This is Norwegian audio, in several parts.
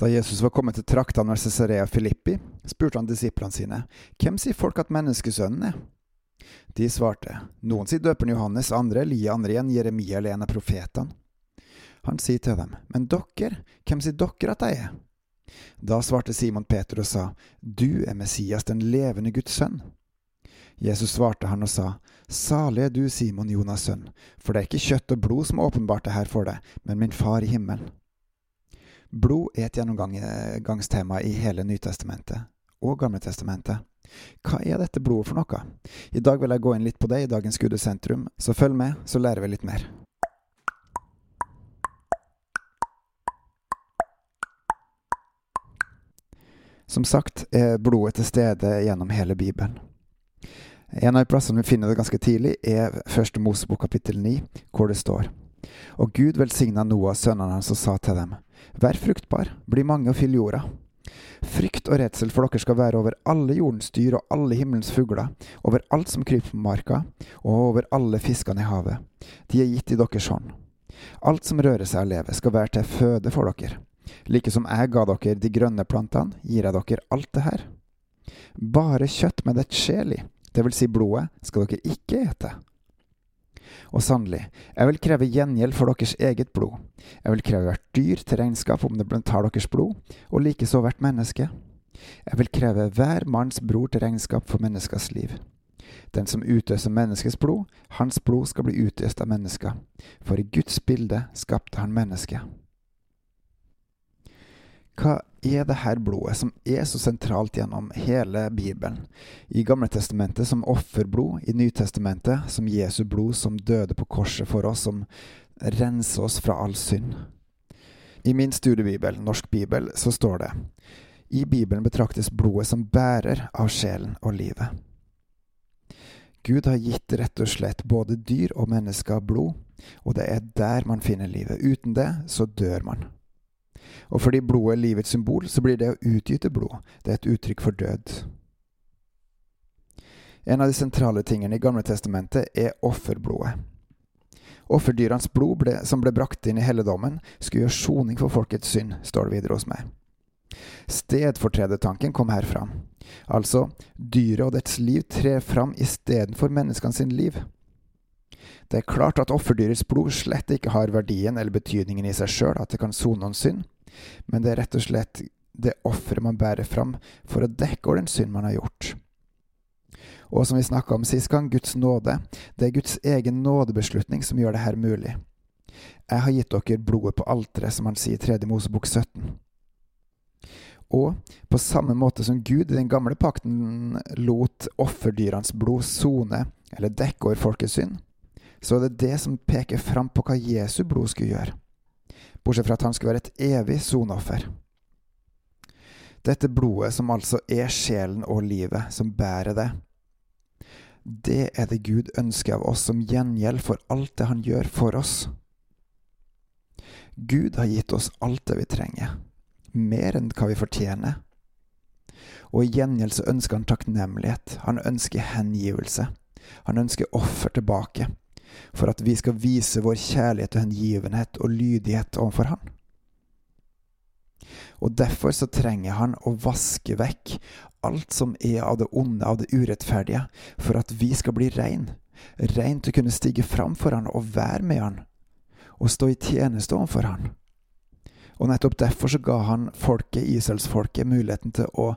Da Jesus var kommet til traktene ved Cesarea Filippi, spurte han disiplene sine, Hvem sier folk at menneskesønnen er? De svarte, Noen sier døperen Johannes, andre Elia, andre igjen Jeremia eller en av profetene. Han sier til dem, Men dere, hvem sier dere at jeg er? Da svarte Simon Peter og sa, Du er Messias, den levende Guds sønn. Jesus svarte han og sa, Salig er du, Simon Jonas' sønn, for det er ikke kjøtt og blod som åpenbart det her for deg, men min far i himmelen. Blod er et gjennomgangstema i hele Nytestamentet og Gamletestamentet. Hva er dette blodet for noe? I dag vil jeg gå inn litt på det i dagens Gudesentrum, så følg med, så lærer vi litt mer. Som sagt er blodet til stede gjennom hele Bibelen. En av plassene vi finner det ganske tidlig, er første Mosebok kapittel 9, hvor det står Og Gud velsigna Noah sønnene hans og sa til dem, Vær fruktbar, bli mange og fyll jorda. Frykt og redsel for dere skal være over alle jordens dyr og alle himmelens fugler, over alt som kryper på marka, og over alle fiskene i havet. De er gitt i deres hånd. Alt som rører seg og lever, skal være til føde for dere. Like som jeg ga dere de grønne plantene, gir jeg dere alt det her. Bare kjøtt med et sjel i, det vil si blodet, skal dere ikke ete. Og sannelig, jeg vil kreve gjengjeld for deres eget blod. Jeg vil kreve hvert dyr til regnskap om det tar deres blod, og likeså hvert menneske. Jeg vil kreve hver manns bror til regnskap for menneskers liv. Den som utøser menneskets blod, hans blod skal bli utøst av mennesker, for i Guds bilde skapte han mennesket. Hva er det her blodet som er så sentralt gjennom hele Bibelen? I Gamle Testamentet som offerblod, i Nytestamentet som Jesu blod som døde på korset for oss, som renser oss fra all synd. I min studiebibel, Norsk bibel, så står det i Bibelen betraktes blodet som bærer av sjelen og livet. Gud har gitt rett og slett både dyr og mennesker blod, og det er der man finner livet. Uten det så dør man. Og fordi blodet er livets symbol, så blir det å utgyte blod det er et uttrykk for død. En av de sentrale tingene i Gamle testamentet er offerblodet. Offerdyrenes blod ble, som ble brakt inn i helligdommen, skulle gjøre soning for folkets synd, står det videre hos meg. Stedfortredertanken kom her fram. Altså, dyret og dets liv trer fram istedenfor menneskene sin liv. Det er klart at offerdyrets blod slett ikke har verdien eller betydningen i seg sjøl, at det kan sone noen synd, men det er rett og slett det offeret man bærer fram for å dekke over den synd man har gjort. Og som vi snakka om sist gang, Guds nåde. Det er Guds egen nådebeslutning som gjør det her mulig. Jeg har gitt dere blodet på alteret, som han sier i 3. Mosebok 17. Og på samme måte som Gud i den gamle pakten lot offerdyrenes blod sone eller dekke over folkets synd, så er det det som peker fram på hva Jesu blod skulle gjøre, bortsett fra at han skulle være et evig sonoffer. Dette blodet, som altså er sjelen og livet, som bærer det, det er det Gud ønsker av oss som gjengjeld for alt det han gjør for oss. Gud har gitt oss alt det vi trenger, mer enn hva vi fortjener. Og i gjengjeld så ønsker han takknemlighet, han ønsker hengivelse, han ønsker offer tilbake for at vi skal vise vår kjærlighet og hengivenhet og lydighet overfor Han. Og derfor så trenger Han å vaske vekk alt som er av det onde, av det urettferdige, for at vi skal bli rein. Rein til å kunne stige fram for Han og være med Han, og stå i tjeneste overfor Han. Og nettopp derfor så ga han folket, Israelsfolket, muligheten til å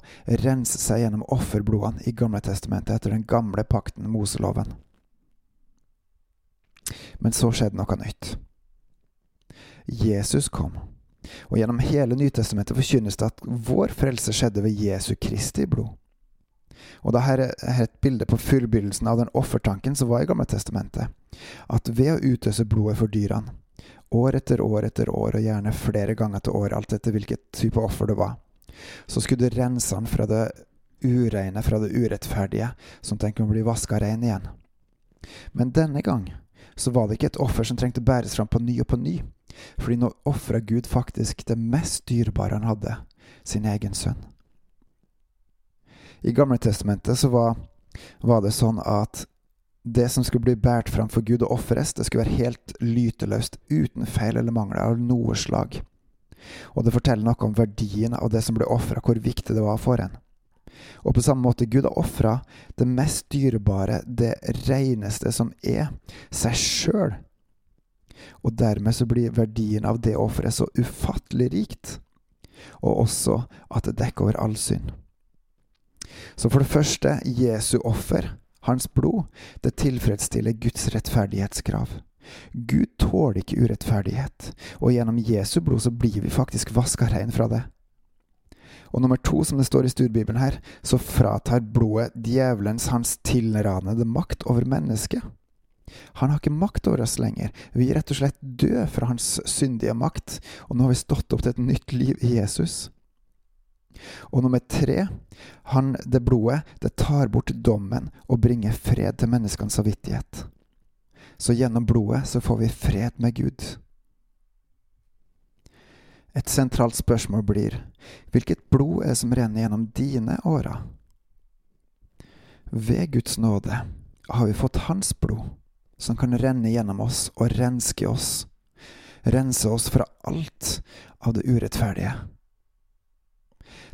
rense seg gjennom offerblodene i Gamle testamentet etter den gamle pakten, Moseloven. Men så skjedde noe nytt. Jesus kom, og gjennom hele Nytestamentet forkynnes det at vår frelse skjedde ved Jesu Kristi blod. Og her er et bilde på fullbyrdelsen av den offertanken som var i Gamle Testamentet. At ved å utøse blodet for dyrene, år etter år etter år, og gjerne flere ganger til år, alt etter hvilket type offer det var, så skulle du rense han fra det ureine, fra det urettferdige, at den kunne bli vaska rein igjen. Men denne gang så var det ikke et offer som trengte bæres fram på ny og på ny, fordi nå ofra Gud faktisk det mest dyrebare han hadde, sin egen sønn. I Gamle Testamentet så var, var det sånn at det som skulle bli båret fram for Gud og ofres, det skulle være helt lyteløst, uten feil eller mangler av noe slag. Og det forteller noe om verdien av det som ble ofra, hvor viktig det var for en. Og på samme måte, Gud har ofra det mest dyrebare, det reneste som er, seg sjøl. Og dermed så blir verdien av det offeret så ufattelig rikt, og også at det dekker over all synd. Så for det første, Jesu offer, hans blod, det tilfredsstiller Guds rettferdighetskrav. Gud tåler ikke urettferdighet, og gjennom Jesu blod så blir vi faktisk vaska rein fra det. Og nummer to, som det står i studiebibelen her, så fratar blodet djevelens hans tilranede makt over mennesket. Han har ikke makt over oss lenger. Vi er rett og slett døde fra hans syndige makt, og nå har vi stått opp til et nytt liv i Jesus. Og nummer tre, han, det blodet, det tar bort dommen og bringer fred til menneskenes samvittighet. Så gjennom blodet så får vi fred med Gud. Et sentralt spørsmål blir hvilket blod er det som renner gjennom dine årer? Ved Guds nåde har vi fått Hans blod, som kan renne gjennom oss og renske oss, rense oss fra alt av det urettferdige.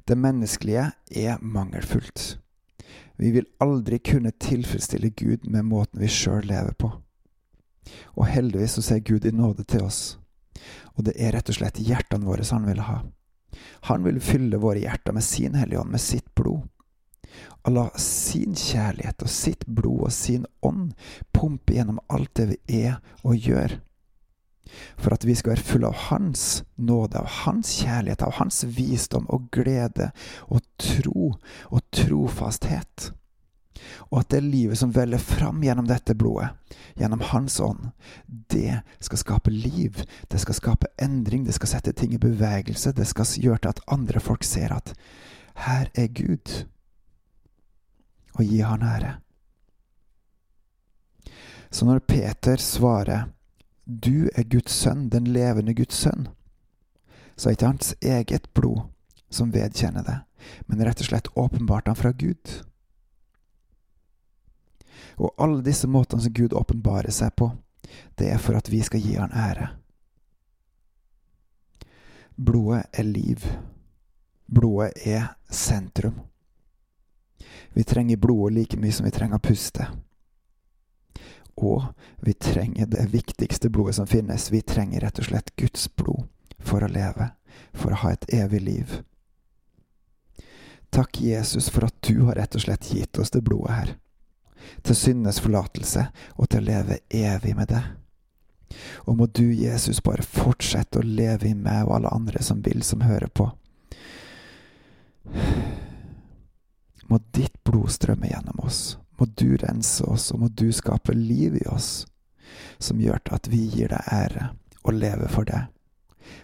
Det menneskelige er mangelfullt. Vi vil aldri kunne tilfredsstille Gud med måten vi sjøl lever på. Og heldigvis så ser Gud i nåde til oss og det er rett og slett hjertene våre han vil ha. Han vil fylle våre hjerter med sin Hellige Ånd, med sitt blod. Og la sin kjærlighet og sitt blod og sin ånd pumpe gjennom alt det vi er og gjør. For at vi skal være fulle av Hans nåde, av Hans kjærlighet, av Hans visdom og glede og tro og trofasthet og at det livet som veller fram gjennom dette blodet, gjennom Hans ånd, det skal skape liv, det skal skape endring, det skal sette ting i bevegelse, det skal gjøre til at andre folk ser at her er Gud, og gi Han ære. Så når Peter svarer du er Guds sønn, den levende Guds sønn, så er ikke hans eget blod som vedkjenner det, men rett og slett åpenbart han fra Gud. Og alle disse måtene som Gud åpenbarer seg på, det er for at vi skal gi Han ære. Blodet er liv. Blodet er sentrum. Vi trenger blodet like mye som vi trenger puste. Og vi trenger det viktigste blodet som finnes. Vi trenger rett og slett Guds blod for å leve, for å ha et evig liv. Takk, Jesus, for at du har rett og slett gitt oss det blodet her til syndenes forlatelse og til å leve evig med det. Og må du, Jesus, bare fortsette å leve i meg og alle andre som vil, som hører på. Må ditt blod strømme gjennom oss. Må du rense oss, og må du skape liv i oss, som gjør til at vi gir deg ære og lever for deg,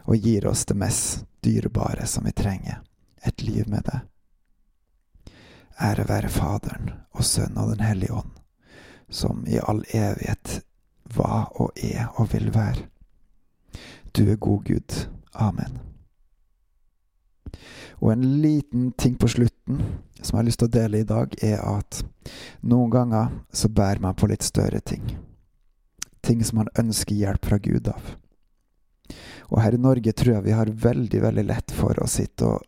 og gir oss det mest dyrebare som vi trenger, et liv med det. Ære være Faderen og Sønnen og Den hellige ånd, som i all evighet var og er og vil være. Du er god Gud. Amen. Og en liten ting på slutten som jeg har lyst til å dele i dag, er at noen ganger så bærer man på litt større ting. Ting som man ønsker hjelp fra Gud av. Og her i Norge tror jeg vi har veldig, veldig lett for å sitte og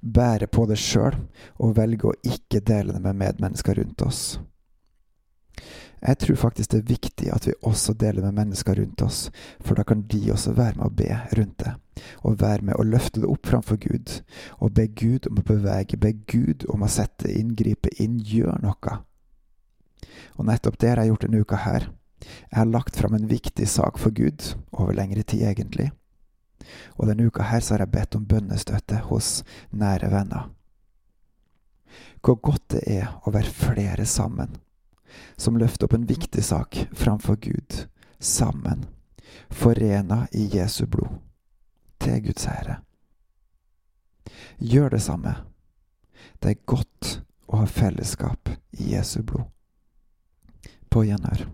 bære på det sjøl, og velge å ikke dele det med medmennesker rundt oss. Jeg tror faktisk det er viktig at vi også deler med mennesker rundt oss, for da kan de også være med å be rundt det, og være med å løfte det opp framfor Gud, og be Gud om å bevege, be Gud om å sette inn, gripe inn, gjøre noe. Og nettopp det har jeg gjort denne uka her. Jeg har lagt fram en viktig sak for Gud, over lengre tid egentlig. Og denne uka her så har jeg bedt om bønnestøtte hos nære venner. Hvor godt det er å være flere sammen, som løfter opp en viktig sak framfor Gud, sammen, forena i Jesu blod, til Guds ære. Gjør det samme. Det er godt å ha fellesskap i Jesu blod. På gjenhør.